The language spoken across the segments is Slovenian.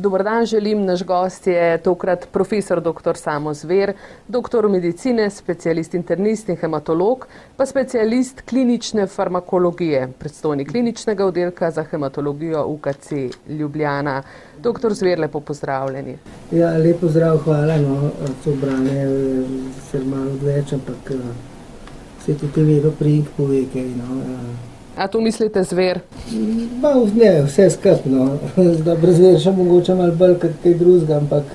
Dobro dan, želim naš gost je tokrat profesor dr. Samo Zver, doktor medicine, specialist internist in hematolog, pa specialist klinične farmakologije, predstojnik kliničnega oddelka za hematologijo UKC Ljubljana. Doktor Zver, lepo pozdravljeni. Ja, lepo zdrav, hvala. No, to branje se malo odveč, ampak se tudi vedno prijink pove kaj. No, A to mislite zver? Ma, ne, vse skupno. Brez zver še mogoče malo bolj kot kaj drugega, ampak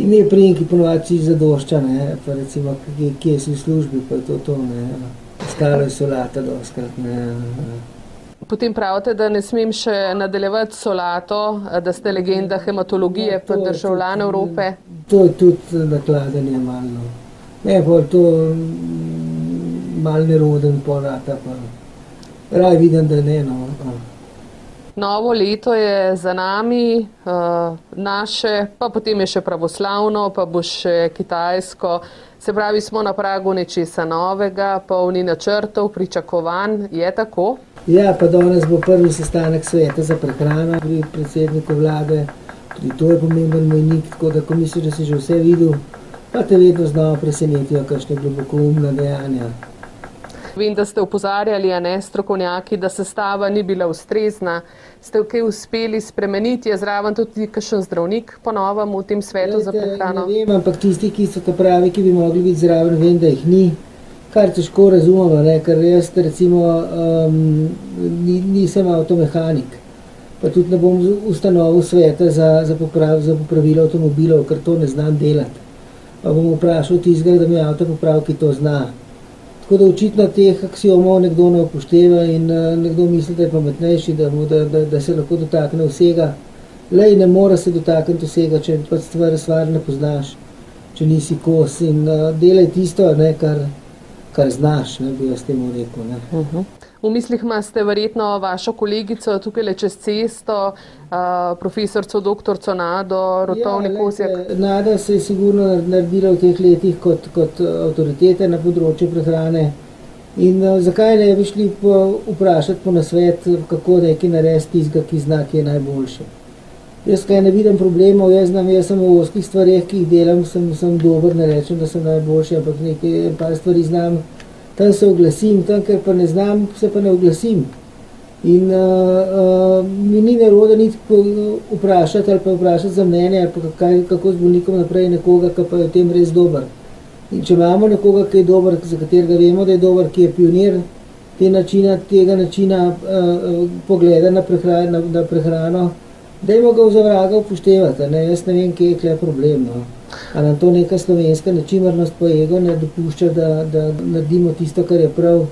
ime prijinki ponovadi zadošča, ne, pa recimo, kje, kje si v službi, pa je to to, ne. Stalo je solata doskrat, ne. Potem pravite, da ne smem še nadaljevati solato, da ste legenda hematologije, pa državljan Evrope. To je tudi nakladanje malo. Ne, pol to malo neroden porata pa. Raj vidim, da ne. No. Novo leto je za nami, uh, naše, pa potem je še pravoslavno, pa bo še kitajsko. Se pravi, smo na pragu nečesa novega, polni načrtov, pričakovanj. Je tako? Ja, pa danes bo prvi sestanek sveta za prehrano pri predsedniku vlade. Tudi to je pomemben mejnik, tako da ko misliš, da si že vse videl, pa te vedno znova presenetijo kakšne globokoumne dejanja. Vem, da ste upozarjali, ne strokovnjaki, da sestava ni bila ustrezna. Ste kaj uspeli spremeniti, je zraven tudi kakšen zdravnik ponovem v tem svetu Glejte, za prehrano? Ne vem, ampak tisti, ki so to pravi, ki bi mogli biti zraven, vem, da jih ni. Kar težko razumemo, ne? ker jaz recimo um, ni, nisem avtomehanik. Pa tudi ne bom ustanovil sveta za, za, poprav, za popravilo avtomobilov, ker to ne znam delati. Pa bom vprašal tistega, da mi avto popravi, ki to zna. Tako da očitno teh aksiomov nekdo ne upošteva in uh, nekdo misli, da je pametnejši, da, mu, da, da, da se lahko dotakne vsega. Lej, ne more se dotakniti vsega, če pač stvar, stvar ne poznaš, če nisi kos in uh, delaj tisto, ne, kar, kar znaš, ne, bi jaz temu rekel. Ne. Uh -huh. V mislih imate verjetno vašo kolegico tukaj le čez cesto, uh, profesorco dr. Nado, Rotovni Ja, glejte, Nada se je sigurno naredila v teh letih kot, kot avtoritete na področju prehrane. In uh, zakaj ne bi šli po, vprašati po nasvet, kako nekaj narediti tistega, ki zna, ki je najboljše. Jaz kaj ne vidim problemov, jaz znam, jaz sem v oskih stvareh, ki jih delam, sem, sem dober, ne rečem, da sem najboljši, ampak nekaj par stvari znam, tam se oglasim, tam, ker pa ne znam, se pa ne oglasim. In uh, uh, mi ni narode niti vprašati ali pa vprašati za mnenje ali pa kaj, kako z bolnikom naprej nekoga, ki pa je v tem res dober. In če imamo nekoga, ki je dober, za katerega vemo, da je dober, ki je pionir te načina, tega načina uh, pogleda na prehrano, na, na prehrano dajmo ga v zavraga upoštevati. Ne? Jaz ne vem, kje je kle problem. No. Ali nam to neka slovenska nečimrnost pa ego ne dopušča, da, da naredimo tisto, kar je prav.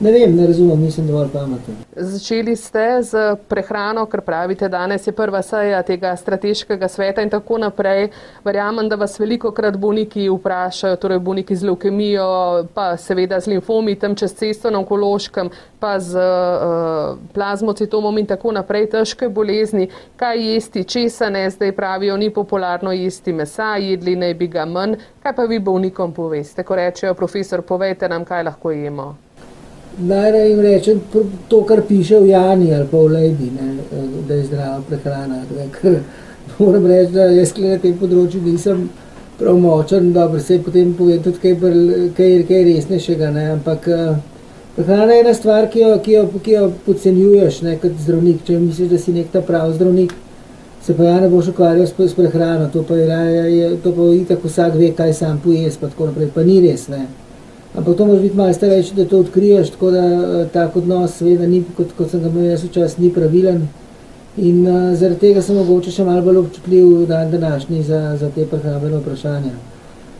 Ne vem, ne razumem, nisem dovolj pameten. Začeli ste z prehrano, ker pravite, danes je prva seja tega strateškega sveta in tako naprej. Verjamem, da vas veliko krat bolniki vprašajo, torej bolniki z leukemijo, pa seveda z limfomi tam čez cesto na onkološkem, pa z uh, plazmocitomom in tako naprej, težke bolezni, kaj jesti, česa ne, zdaj pravijo, ni popularno jesti mesa, jedli naj bi ga manj. Kaj pa vi bolnikom poveste, ko rečejo, profesor, povejte nam, kaj lahko jemo? Najraje jim rečem to, kar piše v Jani ali pa v Lejbi, ne, da je zdrava prehrana. ne, Ker moram reči, da jaz na tem področju nisem prav močen, dobro se potem povem tudi kaj, kaj, kaj resnejšega, ne, ampak eh, prehrana je ena stvar, ki jo, ki jo, ki jo podcenjuješ ne, kot zdravnik. Če misliš, da si nek ta prav zdravnik, se pa ja ne boš ukvarjal s, s prehrano, to pa je to pa itak vsak ve, kaj sam pojes, pa tako naprej, pa ni res, ne. Ampak to moraš biti malo starejši, da to odkriješ, tako da eh, tak odnos, seveda, ni, kot, kot sem ga imel jaz včasih, ni pravilen. In uh, zaradi tega sem mogoče še malo bolj občutljiv dan današnji za, za te prehrambene vprašanja.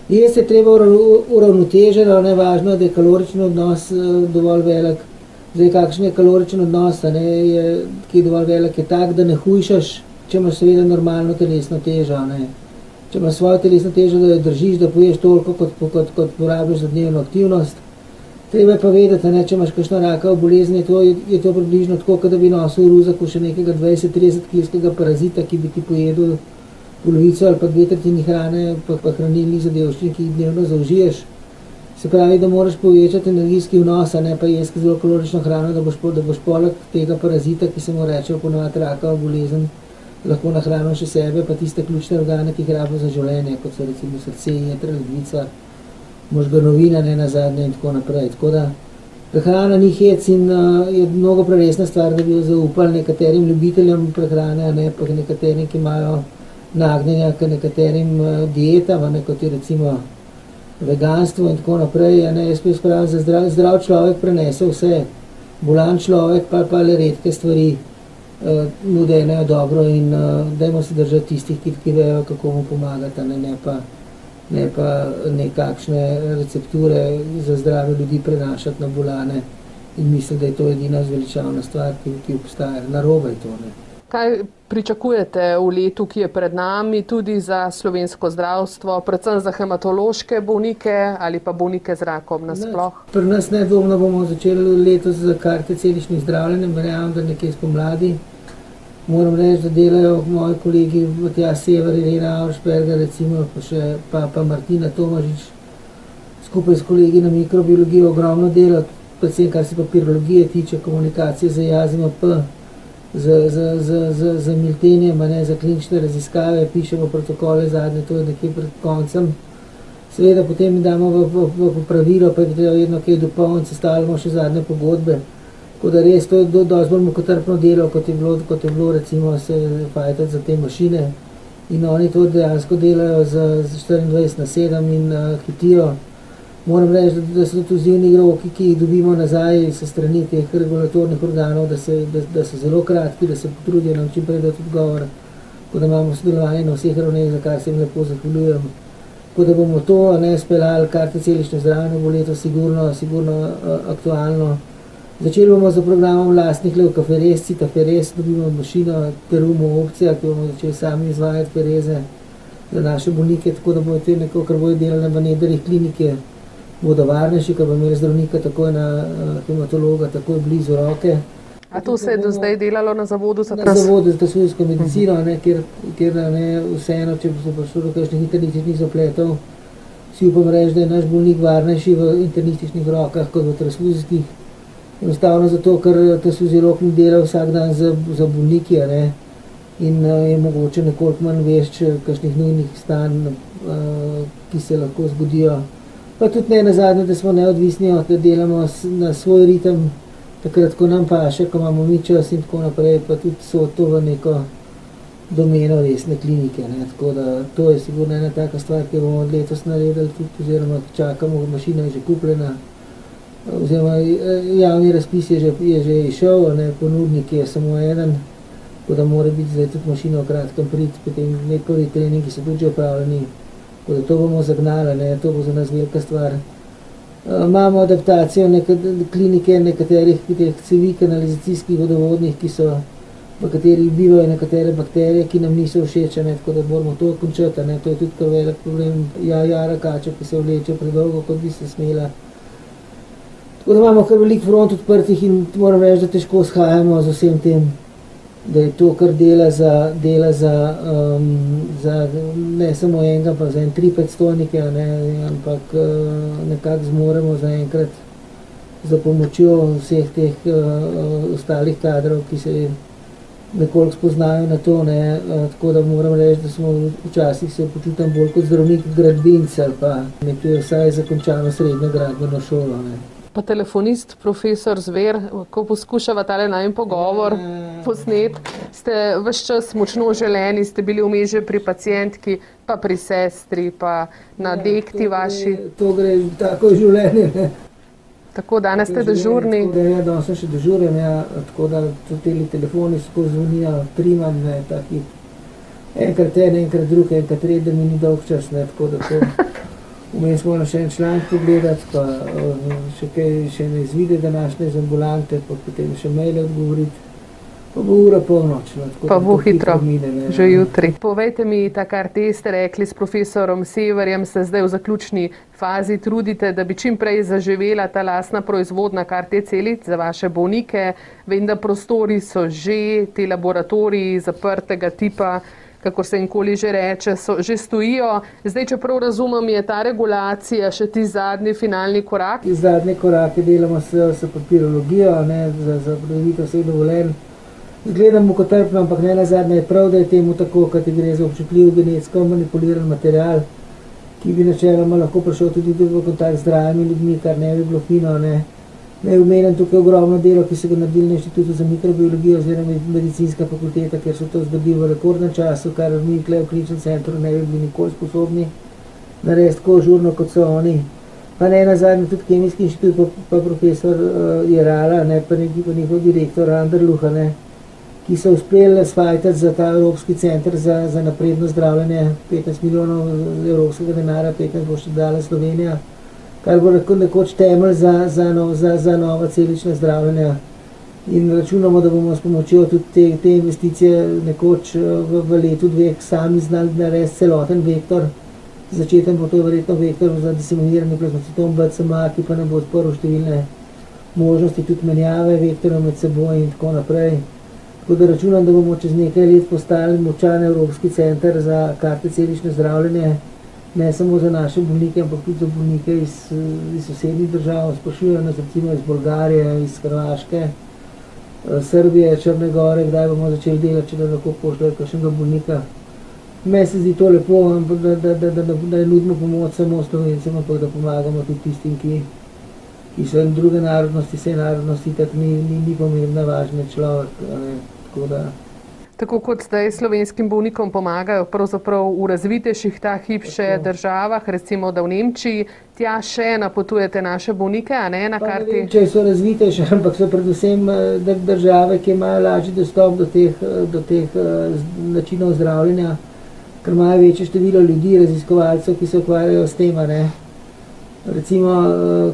Jaz je treba ura- uravnoteženo, ne važno, da je kalorični odnos uh, dovolj velik. Zdaj, kakšen je kaloričen odnos, ne, je, ki je dovolj velik, je tak, da ne hujšaš, če imaš seveda normalno telesno težo. Ne. Če imaš svojo telesno težo, da jo držiš, da poješ toliko, kot, kot, kot porabiš za dnevno aktivnost. Treba je pa vedeti, ne, če imaš kakšno rakavo bolezen, je to, je to približno tako, kot da bi nosil v ruzaku še nekega 20-30 kilskega parazita, ki bi ti pojedel polovico ali pa dve tretjini hrane, pa, pa hranilnih zadevščin, ki jih dnevno zaužiješ. Se pravi, da moraš povečati energijski vnos, ne pa jesti zelo kalorično hrano, da boš, da boš poleg tega parazita, ki se mu reče ponovadi rakava bolezen, lahko nahranil še sebe, pa tiste ključne organe, ki jih rabijo za življenje, kot so recimo srce, jetra, ledvica, možganovina, ne nazadnje in tako naprej. Tako da prehrana ni hec in uh, je mnogo preresna stvar, da bi jo zaupali nekaterim ljubiteljem prehrane, ne pa nekaterim, ki imajo nagnjenja k nekaterim uh, dietam, ne kot je recimo veganstvo in tako naprej. Ne, jaz pa spravim, da zdrav, zdrav človek prenese vse, bolan človek pa, pa le redke stvari uh, nudenejo dobro in uh, dajmo se držati tistih, ki, ki vejo, kako mu pomagati, ne, ne pa, ne pa nekakšne recepture za zdrave ljudi prenašati na bolane in misliti, da je to edina zveličavna stvar, ki, ki obstaja. Narobe je to. Ne. Kaj pričakujete v letu, ki je pred nami, tudi za slovensko zdravstvo, predvsem za hematološke bolnike ali pa bolnike z rakom nasploh? Pri nas nedvomno bomo začeli letos z karte celičnih zdravljenj, verjamem, da nekje spomladi. Moram reči, da delajo moji kolegi v tja sever, Irena Auersperger, recimo, pa še pa, pa Martina Tomažič, skupaj s kolegi na mikrobiologiji ogromno dela, predvsem kar se papirologije tiče, komunikacije z jazimo P, z, z, z, z, z miltenjem, ne, za klinične raziskave, pišemo protokole zadnje, to je nekje pred koncem. Seveda potem damo v, v, v popravilo, pa je treba vedno kaj dopolniti, sestavljamo še zadnje pogodbe. Tako da res to je do, dosti bolj mukotrpno delo, kot je bilo, kot je bilo recimo se fajtati za te mašine. In oni to dejansko delajo z, z 24 na 7 in uh, hitijo. Moram reči, da, so to zivni roki, ki jih dobimo nazaj s strani teh regulatornih organov, da, se, da, da so zelo kratki, da se potrudijo nam čim prej dati odgovor. Tako da imamo sodelovanje na vseh ravneh, za kar se jim lepo zahvaljujem. Tako da bomo to ne speljali, karte celične zdravljenje bo leto sigurno, sigurno uh, aktualno. Začeli bomo z programom vlastnih leukoferez, citaferez, dobimo mašino Terumo opcija, ki bomo začeli sami izvajati fereze za naše bolnike, tako da bodo te neko, kar bojo delali v nederih klinike, bodo varnejši, ker bo imeli zdravnika takoj na uh, hematologa, takoj blizu roke. A to se je do zdaj delalo na zavodu za Na zavodu za tasujsko medicino, ne, kjer, kjer ne, vseeno, če so prišli do kakšnih internističnih zapletov, si upam reči, da je naš bolnik varnejši v internističnih rokah kot v transfuzijskih. Enostavno zato, ker tasuzilog ni delal vsak dan za, za bolniki, ne, in uh, je mogoče nekoliko manj vešč kakšnih nujnih stanj, uh, ki se lahko zgodijo pa tudi ne na zadnje, da smo neodvisni, da delamo na svoj ritem, takrat, ko nam paše, ko imamo mi čas in tako naprej, pa tudi so to v neko domeno resne klinike. Ne. Tako da to je sigurno ena taka stvar, ki bomo letos naredili tudi, oziroma čakamo, mašina je že kupljena, oziroma eh, javni razpis je že, je že išel, ne, ponudnik je samo eden, tako da mora biti zdaj tudi mašina v kratkem prid, potem nekoli treningi so tudi že upravljeni, Tako da to bomo zagnali, ne, to bo za nas velika stvar. Uh, imamo adaptacijo neka, klinike nekaterih teh cevi kanalizacijskih vodovodnih, ki so, v katerih bivajo nekatere bakterije, ki nam niso všeč, ne, tako da moramo to končati. Ne, to je tudi velik problem. Ja, jara kača, ki se vleče predolgo, kot bi se smela. Tako da imamo kar velik front odprtih in moram reči, da težko shajamo z vsem tem da je to, kar dela za, dela za, um, za ne samo enega, pa za en tri predstojnike, ne, ampak uh, nekako zmoremo zaenkrat za pomočjo vseh teh uh, ostalih kadrov, ki se nekoliko spoznajo na to. Ne, uh, tako da moram reči, da smo včasih se počutim bolj kot zdravnik gradbinc ali pa nekaj vsaj zakončano srednjo gradbeno šolo. Ne pa telefonist, profesor Zver, ko poskušava tale najmen pogovor posnet, ste vse čas močno želeni, ste bili vmes že pri pacijentki, pa pri sestri, pa na ja, dekti to vaši. Gre, to gre tako življenje. Ne. Tako, danes ste dežurni. Tako da, ja, danes sem še dežuren, ja, tako da tudi te telefoni skozi zvonijo, primam, ne, taki, enkrat en, enkrat drug, enkrat tretji, da mi ni dolg čas, ne, tako da to. Vmes moram še en članek pogledati, pa uh, še kaj še ne izvide današnje z ambulante, pa potem še maile odgovoriti. Pa bo ura polnoč. no, Pa bo hitro, mine, ne. že jutri. Povejte mi, ta kar te ste rekli s profesorom Severjem, se zdaj v zaključni fazi trudite, da bi čim prej zaživela ta lasna proizvodna kar te celic za vaše bolnike. Vem, da prostori so že, ti laboratoriji zaprtega tipa, kako se jim že reče, so, že stojijo. Zdaj, če prav razumem, je ta regulacija še ti zadnji finalni korak. Zadnje korake delamo s, s papirologijo, ne, za, za pridobitev vseh dovoljenj. Gledamo kot trpno, ampak ne na zadnje je prav, da je temu tako, kot gre za občutljiv genetsko manipuliran material, ki bi načeloma lahko prišel tudi v kontakt z zdravimi ljudmi, kar ne bi bilo fino. Ne. Naj omenim tukaj ogromno delo, ki so ga naredili na Inštitutu za mikrobiologijo oziroma medicinska fakulteta, ker so to zgodili v rekordnem času, kar mi tukaj v kliničnem centru ne bi bili nikoli sposobni narediti tako žurno, kot so oni. Pa ne na zadnje tudi Kemijski inštitut, pa, pa profesor uh, Jerala, ne, pa, neki, pa njihov direktor Anderluha, ne, ki so uspeli svajtati za ta Evropski center za, za napredno zdravljenje 15 milijonov evropskega denarja, 15 bo še dala Slovenija, kar bo neko, nekoč temelj za, za, no, za, za nova celična zdravljenja. In računamo, da bomo s pomočjo tudi te, te investicije nekoč eh, v, v letu dveh sami znali narediti celoten vektor. Začeten bo to verjetno vektor za diseminiranje plazmocitom BCMA, ki pa nam bo odprl številne možnosti tudi menjave vektorjev med seboj in tako naprej. Tako da računam, da bomo čez nekaj let postali močan Evropski center za karte celične zdravljenje, ne samo za naše bolnike, ampak tudi za bolnike iz, iz sosednjih držav. Sprašujejo nas recimo iz Bolgarije, iz Hrvaške, eh, Srbije, Črne Gore, kdaj bomo začeli delati, če da lahko pošljajo kakšnega bolnika. Meni se zdi to lepo, ampak da, da, da, da, da, da ne nudimo pomoč samo slovencem, ampak da pomagamo tudi tistim, ki, ki so druge narodnosti, vse narodnosti, tako ni, ni, ni pomembna, važna človek. a Ne, tako da. Tako kot zdaj slovenskim bolnikom pomagajo pravzaprav v razvitejših ta hip še Tako. državah, recimo da v Nemčiji, tja še napotujete naše bolnike, a ne na Pa ne karti. vem, če so razvitejše, ampak so predvsem eh, dr- države, ki imajo lažji dostop do teh, eh, do teh eh, načinov zdravljenja, ker imajo večje število ljudi, raziskovalcev, ki se ukvarjajo s tem. ne. Recimo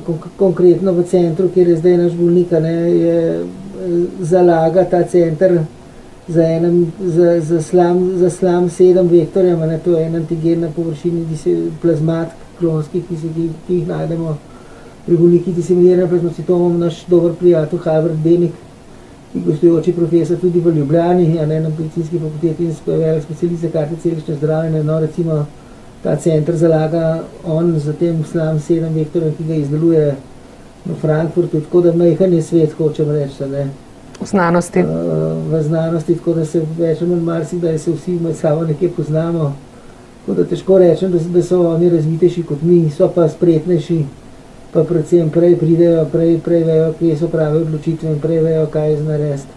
konk- konkretno v centru, kjer je zdaj naš bolnik, ne, je zalaga ta center za, enem, za, za, slam, za slam sedem vektorjev, ne, to je en antigen na površini dise- plazmat klonskih, ki, se, ki, ki jih najdemo pri bolnikih diseminiranim plazmocitomom, naš dober prijatelj Harvard Benik, ki gostujoči profesor tudi v Ljubljani, a ne na medicinski fakulteti in velik specialist za karte celične zdravljenje. No, recimo ta center zalaga on za tem slam sedem vektorjem, ki ga izdeluje v Frankfurtu, tako da majhen je svet, hočem reči. Ne. V znanosti. Uh, v znanosti, tako da se ali manj marsikdaj se vsi med sabo nekje poznamo. Tako da težko rečem, da, da so oni razvitejši kot mi, so pa spretnejši, pa predvsem prej pridejo, prej, prej vejo, kje so prave odločitve in prej vejo, kaj je znarediti.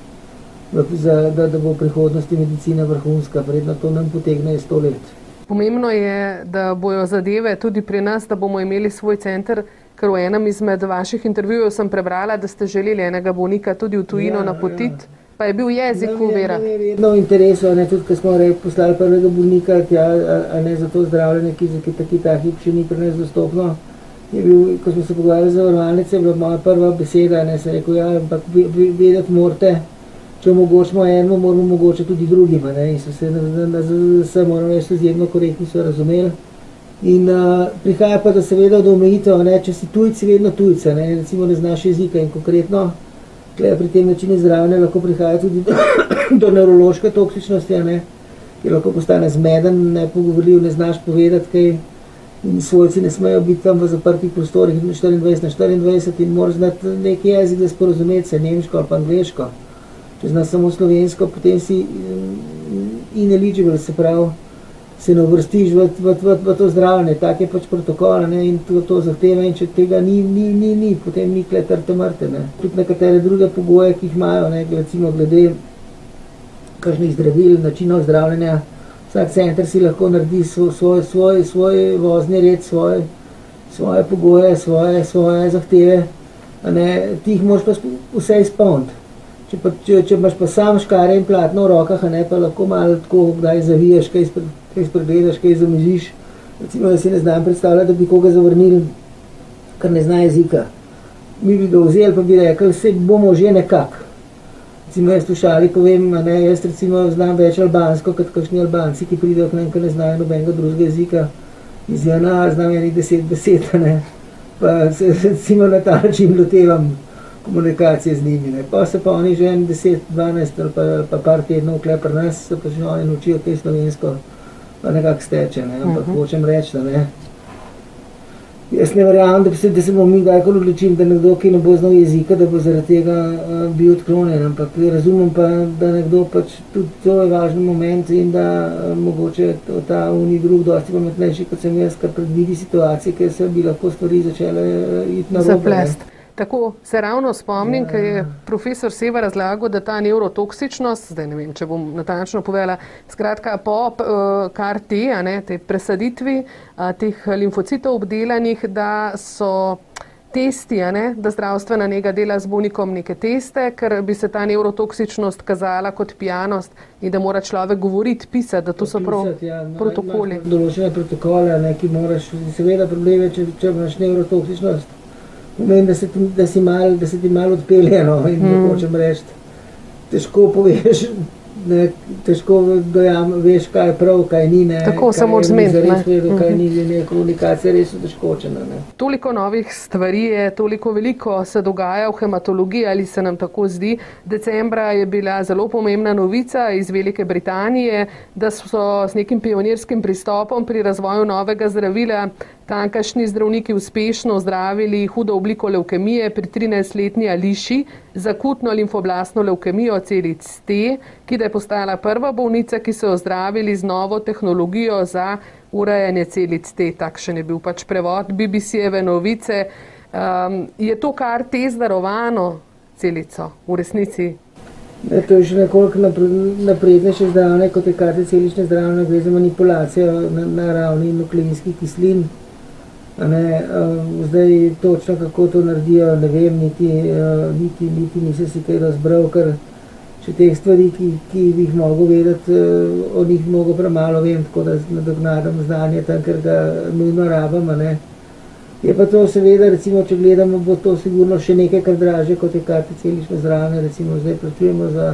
Da, da bo v prihodnosti medicina vrhunska, predno to nam potegne sto let. Pomembno je, da bojo zadeve tudi pri nas, da bomo imeli svoj center, ker v enem izmed vaših intervjujev sem prebrala, da ste želeli enega bolnika tudi v tujino Ja, napotiti, pa je bil jezik uvera. Nam je vedno v interesu, ne tudi, ko smo re, poslali prvega bolnika, tja, a, a ne za to zdravljenje, ki za taki taki še ni pri nas dostopno. Je bil, ko smo se pogovarjali za varovalnice, je bila moja prva beseda, ne se rekel, ja, ampak ve- ve- vedeti morate, če omogočimo enemu, moramo omogočiti tudi drugim. a Ne? In so se na, na, na ZZS, moram reči, so izjemno korektni, so razumeli. In uh, prihaja pa do seveda do omejitev, ne? če si tujci, vedno tujca, ne? recimo ne znaš jezika in konkretno Tule pri tem načinu zdravljenja lahko prihaja tudi do, do nevrološke toksičnosti, ne, ki lahko postane zmeden, nepogovorljiv, ne znaš povedati kaj. In svojci ne smejo biti tam v zaprtih prostorih 24 na 24 in moraš znati neki jezik, da sporozumeti se, nemško ali pa angliško. Če znaš samo slovensko, potem si mm, ineligible, se pravi, se ne uvrstiš v, v, v, v to zdravljenje, tak je pač protokol ne, in to, to zahteva in če tega ni, ni, ni, ni potem ni kle trte mrte. Ne. Tudi nekatere druge pogoje, ki jih imajo, ne, recimo glede kakšnih zdravil, načinov zdravljenja, vsak center si lahko naredi svoj, svoj, svoj, svoj vozni red, svoj, svoje pogoje, svoje, svoje zahteve, ne, ti jih moraš pa vse izpolniti. Če, pa, če, če imaš pa sam škare in platno v rokah, ne pa lahko malo tako, kdaj zaviješ, kaj, spre, kaj spregledaš, kaj zamižiš. Recimo, da si ne znam predstavljati, da bi koga zavrnili, ker ne zna jezika. Mi bi ga vzeli, pa bi rekli, vse bomo že nekako. Recimo, jaz v šali povem, ne, jaz recimo znam več albansko, kot kakšni albanci, ki pridejo k nam, ki ne znajo nobenega drugega jezika. Iz ena znam enih deset besed, ne. Pa se recimo na ta način lotevam komunikacije z njimi, ne. Pa se pa oni že en deset, dvanajst ali pa, pa par tednov pri nas, se pa že oni naučijo te slovensko, pa nekako steče, ne. Ampak uh -huh. hočem reči, da ne. Jaz ne verjamem, da, da se bomo mi kdajkoli odločili, da nekdo, ki ne bo znal jezika, da bo zaradi tega uh, bil odklonjen. Ampak razumem pa, da nekdo pač tudi to je važen moment in da uh, mogoče ta uni drug dosti pametnejši kot sem jaz, kar predvidi situacije, ker se bi lahko stvari začele uh, iti na zaplest. Tako se ravno spomnim, ja, ker je profesor Seva razlagal, da ta neurotoksičnost, zdaj ne vem, če bom natančno povedala, skratka po uh, kar te, ne, te presaditvi uh, teh limfocitov obdelanih, da so testi, ne, da zdravstvena njega dela z bolnikom neke teste, ker bi se ta neurotoksičnost kazala kot pijanost in da mora človek govoriti, pisati, da to so prav ja, no, protokoli. Določene protokole, ne, ki moraš, seveda problem je, če, če imaš neurotoksičnost pomeni, da, da, da se ti malo odpelje. No, in mm. hočem reči, težko poveš, ne, težko dojam, veš, kaj je prav, kaj ni. Ne, Tako se moraš zmeniti. Res vedno, kaj ni, ne, komunikacija res utežkočena. Toliko novih stvari je, toliko veliko se dogaja v hematologiji, ali se nam tako zdi. Decembra je bila zelo pomembna novica iz Velike Britanije, da so s nekim pionirskim pristopom pri razvoju novega zdravila Tankašni zdravniki uspešno zdravili hudo obliko levkemije pri 13-letni Ališi z akutno limfoblastno levkemijo celic T, ki da je postala prva bolnica, ki so jo zdravili z novo tehnologijo za urejanje celic T. Takšen je bil pač prevod BBC-eve novice. Um, je to kar te zdarovano celico v resnici? Ne, to je že nekoliko naprednejše zdravljenje, kot je karti celične zdravljenje, gre za manipulacijo na, na ravni nukleinskih kislin. Ne, uh, zdaj, točno kako to naredijo, ne vem, niti, uh, niti, niti nisem si kaj razbral, ker če teh stvari, ki, ki bi jih mogel vedeti, uh, o njih mnogo premalo vem, tako da nadoknadam znanje tam, ker ga nujno rabam. Ne. Je pa to seveda, recimo, če gledamo, bo to sigurno še nekaj, kar draže, kot je karti celično zdravljenje, recimo zdaj plačujemo za,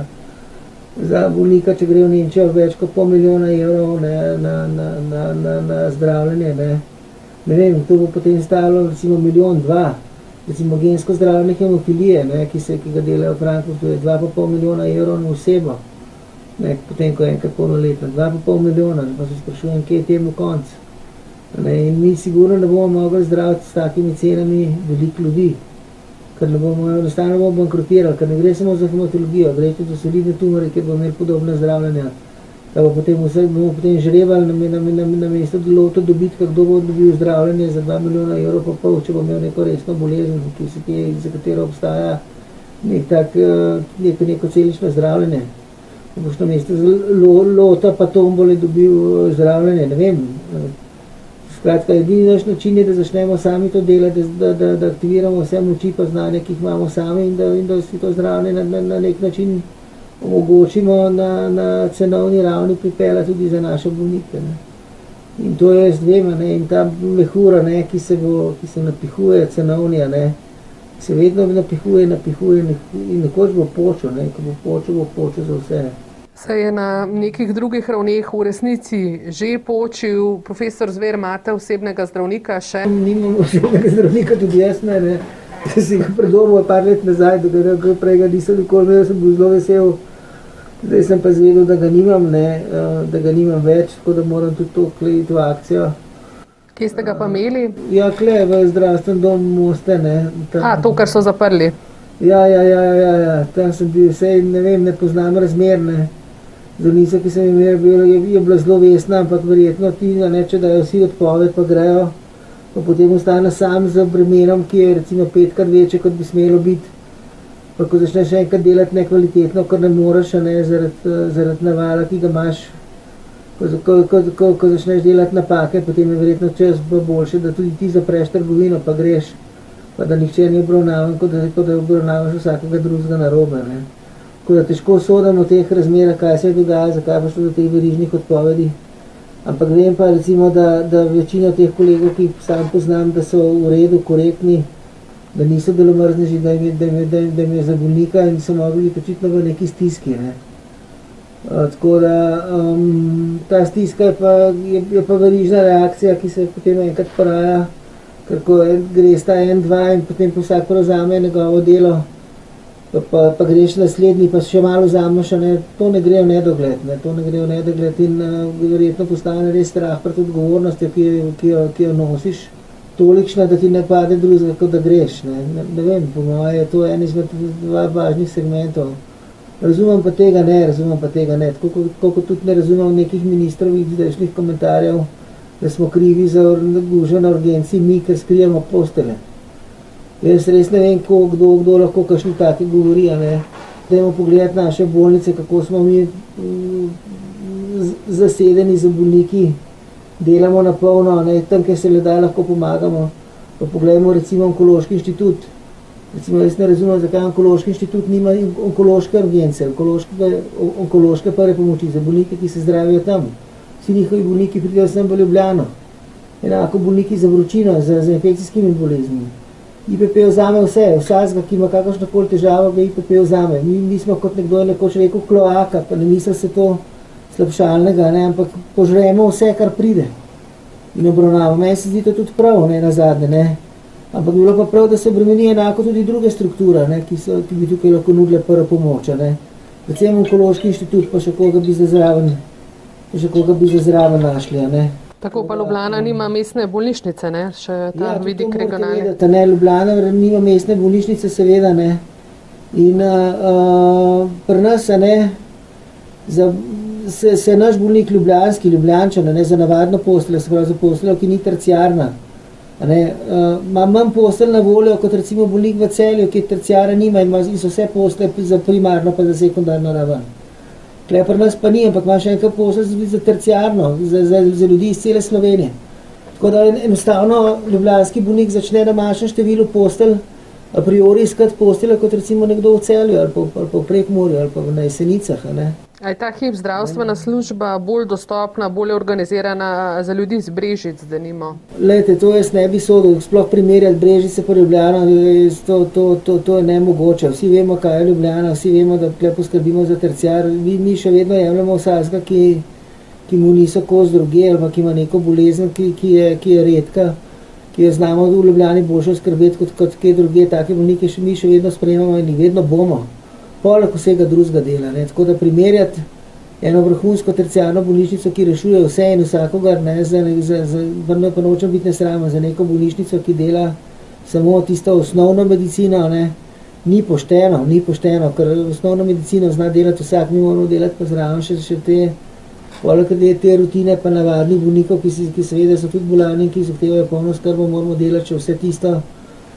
za bolnika, če gre v Nemčijo, več kot pol milijona evrov ne, na, na, na, na, na zdravljenje. Ne ne vem, to bo potem stalo recimo milijon, dva, recimo gensko zdravljenje hemofilije, ne, ki, se, ki ga delajo v Frankfurtu, je dva pa pol milijona evrov na osebo, ne, potem ko je enkrat polnoletna, dva pa pol milijona, pa se sprašujem, kje je temu konc. Ne, in mi sigurno ne bomo mogli zdraviti s takimi cenami veliko ljudi, ker ne bomo enostavno bankrotirali, ker ne gre samo za hematologijo, gre tudi za solidne tumore, ki bomo imeli podobne zdravljenja da bo potem vse bomo potem žrebali na, na, na, na mesto loto dobitka, kdo bo dobil zdravljenje za 2 milijona evrov pa pol, če bo imel neko resno bolezen, kje, za katero obstaja nek tak, eh, neko, neko celično zdravljenje. Boš na mesto lo, lota pa tombole dobil eh, zdravljenje, ne vem. Skratka, edini naš način je, da začnemo sami to delati, da, da, da aktiviramo vse moči pa znanje, ki jih imamo sami in da, in da si to zdravljenje na, na, na nek način omogočimo na, na cenovni ravni pripela tudi za naše bolnike. Ne. In to je z dvema, ne. in ta mehura, ne, ki, se bo, ki se napihuje, cenovnija, ne, se vedno napihuje, napihuje in nekoč bo počel, ne. ko bo počel, bo počel za vse. Se je na nekih drugih ravneh v resnici že počil, profesor Zver, imate osebnega zdravnika še? Nimam osebnega zdravnika, tudi jaz ne. ne. si ga predobil par let nazaj, da ga prej ga nisem nikoli imel, sem bil zelo vesel. Zdaj sem pa zvedel, da ga nimam, ne, eh, da ga nimam več, tako da moram tudi to klejiti v akcijo. Kje ste ga pa imeli? Ja, kle v zdravstvenem domu Moste, ne. Tam. A, to, kar so zaprli? Ja, ja, ja, ja, ja. tam sem bil, sej, ne vem, ne poznam razmerne. Zdravnica, ki sem imel, je, je bila zelo vesna, ampak verjetno ti, ne, če dajo vsi odpoved, pa grejo pa potem ostane sam z bremenom, ki je recimo petkrat večje, kot bi smelo biti. Pa ko začneš enkrat delati nekvalitetno, kar ne moreš, ne, zaradi, zaradi navala, ki ga imaš, ko, ko, ko, ko, ko začneš delati napake, potem je verjetno čas boljše, da tudi ti zapreš trgovino, pa greš, pa da nihče ni obravnavan, kot da, kot da obravnavaš vsakega drugega narobe. Ne. Ko da težko sodamo v teh razmerah, kaj se je dogajalo, zakaj pa šlo do teh verižnih odpovedi. Ampak vem pa, recimo, da, da večina teh kolegov, ki jih sam poznam, da so v redu, korektni da niso delomrzneži, da, da, da, da jim je za bolnika in so mogli očitno v neki stiski. Ne. Uh, tako da um, ta stiska je pa, je, je pa verižna reakcija, ki se potem enkrat poraja, ker ko gre sta en, dva in potem vsak prevzame njegovo delo, pa, pa, pa greš naslednji, pa še malo vzameš, ne, to ne gre v nedogled, ne, to ne gre v nedogled in uh, verjetno postane res strah pred odgovornostjo, ki, ki, jo, ki jo nosiš tolikšna, da ti ne pade drugega, kot da greš. Ne, ne, ne vem, po mojem je to en izmed važnih segmentov. Razumem pa tega ne, razumem pa tega ne. Tako kot tudi ne razumem nekih ministrovih zdajšnjih komentarjev, da smo krivi za gužo na urgenci, mi, ker skrijemo postele. Jaz res ne vem, ko, kdo, kdo lahko kakšni taki govori. Dajmo pogledati naše bolnice, kako smo mi mm, zasedeni za bolniki, delamo na polno, tam, kjer se le da, lahko pomagamo. Pa poglejmo recimo onkološki inštitut. Recimo, jaz ne razumem, zakaj onkološki inštitut nima onkološke urgence, onkološke prve pomoči za bolnike, ki se zdravijo tam. Vsi njihovi bolniki pridejo sem v Ljubljano. Enako bolniki za vročino, za, za infekcijskimi boleznimi. IPP vzame vse, vsakega, ki ima kakršno koli težavo, ga IPP vzame. Mi, mi smo kot nekdo nekoč rekel kloaka, pa ne misli se to slabšalnega, ne, ampak požremo vse, kar pride in obravnavamo. Meni se zdi to tudi prav, ne, na zadnje, ne. Ampak bilo pa prav, da se bremeni enako tudi druge strukture, ne, ki, so, ki bi tukaj lahko nudile prvo pomoč, ne. Predvsem onkološki inštitut, pa še koga bi za zraven, pa še koga bi za zraven našli, ne. Tako pa Ljubljana nima mestne bolnišnice, ne, še ta ja, vidik regionalne. Ne, Ljubljana nima mestne bolnišnice, seveda, ne. In uh, pri nas, ne, za se, se naš bolnik ljubljanski, ljubljančan, ne za navadno posteljo, se pravi za posteljo, ki ni terciarna, ne, uh, ima manj postelj na voljo, kot recimo bolnik v celju, ki terciara nima in, ima, in so vse postelje za primarno pa za sekundarno raven. Tukaj pri nas pa ni, ampak ima še enkrat postelj za terciarno, za, za, za ljudi iz cele Slovenije. Tako da enostavno ljubljanski bolnik začne na manjšem številu postelj, a priori iskati postelje, kot recimo nekdo v celju ali pa, ali pa v prekmorju ali pa v najsenicah. A je ta hip zdravstvena služba bolj dostopna, bolj organizirana za ljudi z Brežic, da nima? Lejte, to jaz ne bi sodil, sploh primerjati Brežice pa Ljubljana, to, to, to, to je nemogoče. Vsi vemo, kaj je Ljubljana, vsi vemo, da tukaj poskrbimo za terciar. Mi, mi še vedno jemljamo vsakega, ki, ki mu niso koz druge ali ki ima neko bolezen, ki, ki, je, ki je redka, ki jo znamo v Ljubljani boljše skrbeti kot, kot kje druge, take bolnike še mi še vedno sprejemamo in jih vedno bomo poleg vsega drugega dela. Ne. Tako da primerjati eno vrhunsko tercijalno bolnišnico, ki rešuje vse in vsakogar, ne, za, za, za, za, pa nočem biti nesrama, za neko bolnišnico, ki dela samo tisto osnovno medicino, ne, ni pošteno, ni pošteno, ker osnovno medicino zna delati vsak, mi moramo delati pa zraven še, še te, poleg te, te rutine pa navadnih bolnikov, ki, ki seveda so tudi bolani, ki zahtevajo polno skrbo, moramo delati vse tisto,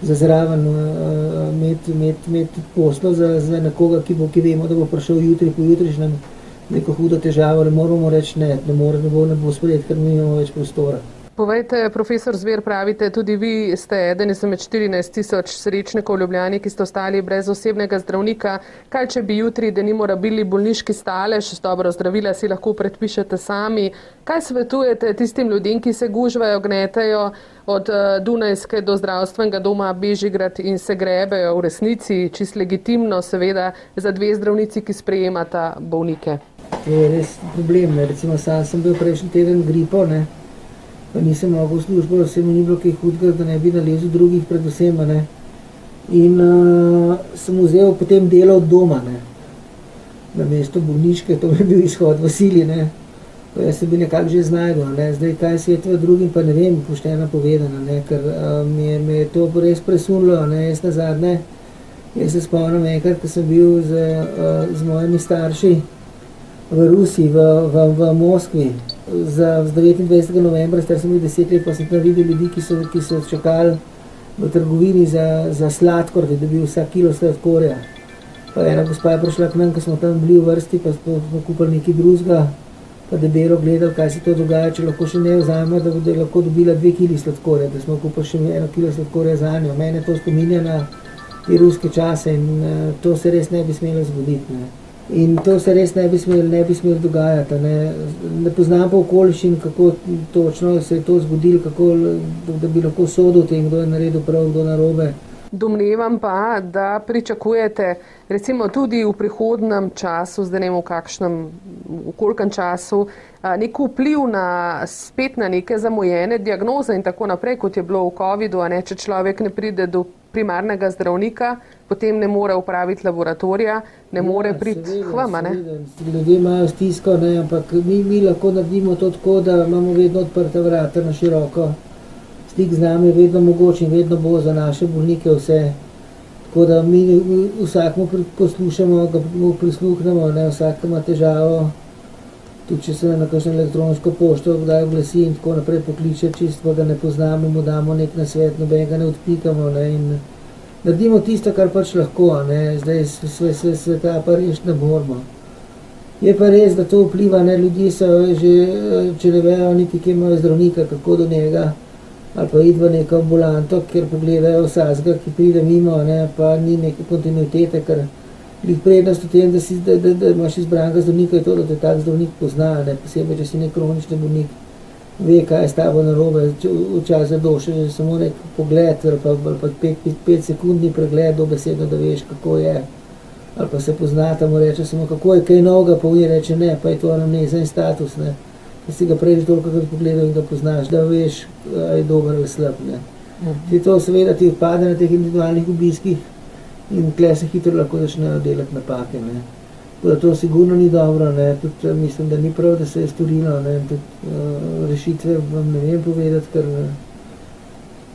za zraven uh, imeti, imeti, imeti poslo za, za nekoga, ki, bo, ki vemo, da bo prišel jutri po jutrišnjem neko hudo težavo, ne moramo reči ne, ne more, ne bo, ne bo sprejeti, ker mi imamo več prostora. Povejte, profesor Zver, pravite, tudi vi ste eden izmed 14 tisoč srečnikov v Ljubljani, ki ste ostali brez osebnega zdravnika. Kaj, če bi jutri, da nimo rabili bolniški stalež, dobro zdravila si lahko predpišete sami. Kaj svetujete tistim ljudem, ki se gužvajo, gnetajo od uh, Dunajske do zdravstvenega doma Bežigrad in se grebejo v resnici, čist legitimno, seveda, za dve zdravnici, ki sprejemata bolnike? Je res problem. Ne? Recimo, sam sem bil prejšnji teden gripo, ne? Nisem mogel v službo, vse mi ni bilo kaj hudega, da ne bi nalezel drugih, predvsem. Ne. In uh, sem vzel potem delo od doma, ne. na mesto bolniške, to bi bil izhod v sili. Ne. Pa jaz sem bil nekako že znajdel, ne. zdaj kaj svet v drugim, pa ne vem, pošteno povedano, ne. ker uh, mi, je, mi je to res presunilo, ne. jaz na zadnje. Jaz se spomnim enkrat, ko sem bil z, uh, z mojimi starši v Rusiji, v, v, v Moskvi, za 29. novembra, star sem bil deset let, pa sem tam videl ljudi, ki so, ki so čakali v trgovini za, za sladkor, da bi dobil vsak kilo sladkorja. Pa ena gospa je prišla k nam, ko smo tam bili v vrsti, pa smo, kupili nekaj drugega, pa debelo gledali, kaj se to dogaja, če lahko še ne vzamemo, da bi lahko dobila dve kili sladkorja, da smo kupili še eno kilo sladkorja za njo. Mene to spominja na te ruske čase in uh, to se res ne bi smelo zgoditi. Ne. In to se res ne bi smelo, ne bi smelo dogajati. Ne, ne poznam pa okoliščin, kako točno se je to zgodilo, kako, da bi lahko sodil tem, kdo je naredil prav, kdo narobe. Domnevam pa, da pričakujete recimo tudi v prihodnem času, zdaj ne vem v kakšnem, v kolkem času, nek vpliv na spet na neke zamujene diagnoze in tako naprej, kot je bilo v COVID-u, a ne, če človek ne pride do primarnega zdravnika, potem ne more upraviti laboratorija, ne ja, more priti k vam. Ljudje imajo stisko, ne, ampak mi, mi lahko naredimo to tako, da imamo vedno odprta vrata na široko stik z nami je vedno mogoče in vedno bo za naše bolnike vse. Tako da mi vsakmu poslušamo, ga prisluhnemo, ne, vsak ima težavo, tudi če se na kakšno elektronsko pošto kdaj oglasi in tako naprej pokliče, čisto ga ne poznamo, mu damo nek nasvet, nobenega ne odpikamo ne, in naredimo tisto, kar pač lahko, ne, zdaj sve, sve, sveta pa rešiti ne moramo. Je pa res, da to vpliva, ne, ljudje so že, če ne vejo niti, kje imajo zdravnika, kako do njega, ali pa v neko ambulanto, kjer pogledajo vsakega, ki pride mimo, ne, pa ni neke kontinuitete, ker je prednost v tem, da, si, da, da, da imaš izbranega zdravnika, je to, da te tak zdravnik pozna, ne, posebej, če si nek kronični bolnik, ve, kaj je s tabo narobe, včasih doše že samo nek pogled, ali pa, ali pa pet, pet, pet sekundni pregled, dobesedno, da veš, kako je, ali pa se poznata, mu reče samo, kako je kaj novega, pa v reče ne, pa je to anamneza in status, ne da si ga prej že toliko pogledal in ga poznaš, da veš, ali je dober ali slab. Mhm. Ti to seveda ti odpade na teh individualnih obiskih in tle se hitro lahko začnejo delati napake. Ne. To sigurno ni dobro, ne. Tudi, eh, mislim, da ni prav, da se je storilo. Ne. Tudi, uh, rešitve vam ne vem povedati, ker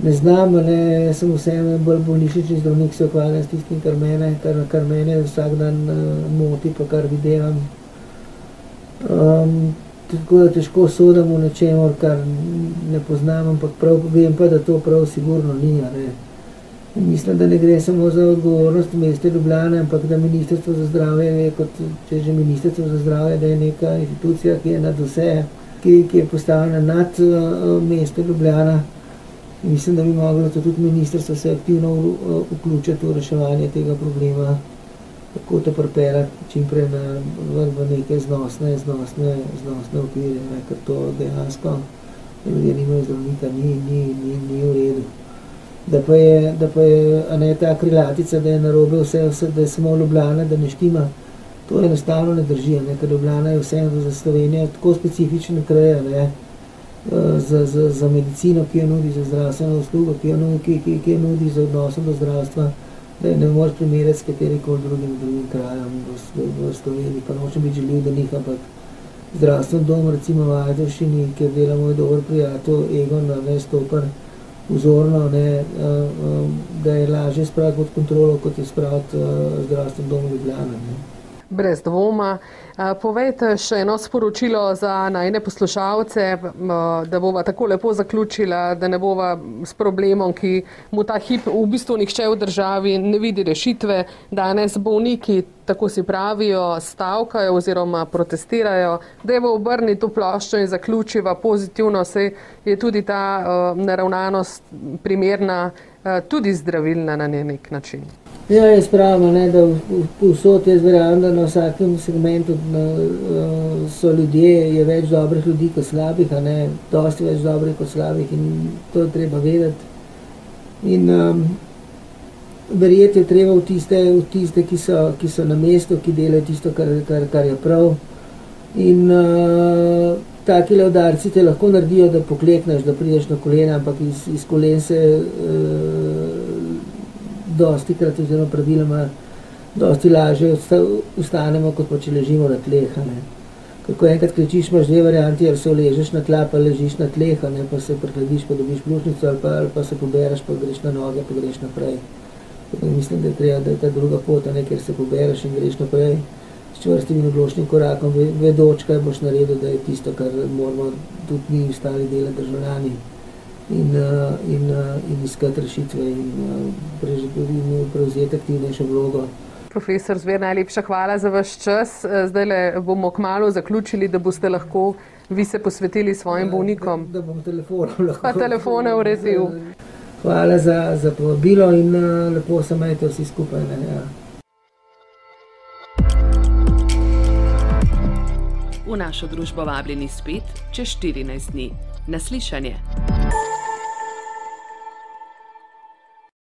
ne znam, ne. Jaz sem vseeno bolj bolnišnični zdravnik, se ukvarjam s tistim, kar mene, kar, kar mene vsak dan uh, moti, pa kar videvam. Um, tako da težko sodim v nečem, kar ne poznam, ampak prav, vem pa, da to prav sigurno ni. Mislim, da ne gre samo za odgovornost mesta Ljubljana, ampak da Ministrstvo za zdravje je, kot če že Ministrstvo za zdravje, da je neka institucija, ki je nad vse, ki, ki je postavljena nad uh, mesto Ljubljana. Mislim, da bi moglo tudi ministrstvo se aktivno vključiti v reševanje tega problema kako te pripeljati čim prej na, v, v neke znosne, znosne, znosne okvire, ne, ker to dejansko ljudje nimajo zdravnika, ni, ni, ni, ni v redu. Da pa je, da pa je ne ta krilatica, da je narobe vse, vse, da je samo Ljubljana, da ne štima, to enostavno ne drži, ne, ker Ljubljana je vseeno za Slovenijo tako specifičen kraj, ne, za, za, za medicino, ki jo nudi za zdravstveno uslugo, ki jo nudi, ki, ki, ki jo nudi za odnosom do zdravstva, ne, ne moreš primerjati s kateri koli drugim, drugim krajem v, v, v Sloveniji, pa nočem biti želil, da njih, ampak zdravstven dom, recimo v Ajdovšini, kjer dela moj dober prijatelj Egon, ne stopar vzorno, ne, da je lažje spraviti pod kontrolo, kot je spraviti zdravstven dom v Ljubljana. Ne. Brez dvoma. Povejte še eno sporočilo za najne poslušalce, da bova tako lepo zaključila, da ne bova s problemom, ki mu ta hip v bistvu nihče v državi ne vidi rešitve. Danes bolniki, tako si pravijo, stavkajo oziroma protestirajo, da v obrni to ploščo in zaključiva pozitivno, se je tudi ta naravnanost primerna, tudi zdravilna na nek način. Ja, jaz pravim, ne, da vsot jaz verjamem, da na vsakem segmentu na, uh, so ljudje, je več dobrih ljudi kot slabih, a ne, dosti več dobrih kot slabih in to treba vedeti. In um, verjeti je treba v tiste, v tiste ki, so, ki so na mestu, ki delajo tisto, kar, kar, kar je prav. In uh, taki le udarci te lahko naredijo, da poklekneš, da prideš na kolena, ampak iz, iz kolen se uh, dosti krat, oziroma praviloma, dosti lažje ustanemo, kot pa če ležimo na tleh. Ko enkrat kričiš, imaš dve varianti, ali se ležeš na tla, pa ležiš na tleh, ne, pa se prehladiš, pa dobiš pljučnico, ali pa, ali pa se pobereš, pa greš na noge, pa greš naprej. Mislim, da je, treba, da je ta druga pot, ne, kjer se pobereš in greš naprej s čvrstim in odločnim korakom, vedoč, kaj boš naredil, da je tisto, kar moramo tudi mi ostali delati državljani in, uh, in, uh, in iskati rešitve in, uh, in prevzeti aktivnejšo vlogo. Profesor Zver, najlepša hvala za vaš čas. Zdaj le bomo kmalo zaključili, da boste lahko vi se posvetili svojim bolnikom. Da, da bom telefonom lahko. Pa telefone uredil. Hvala za, za povabilo in lepo se majte vsi skupaj. Ne, ja. V našo družbo vabljeni spet čez 14 dni. Naslišanje.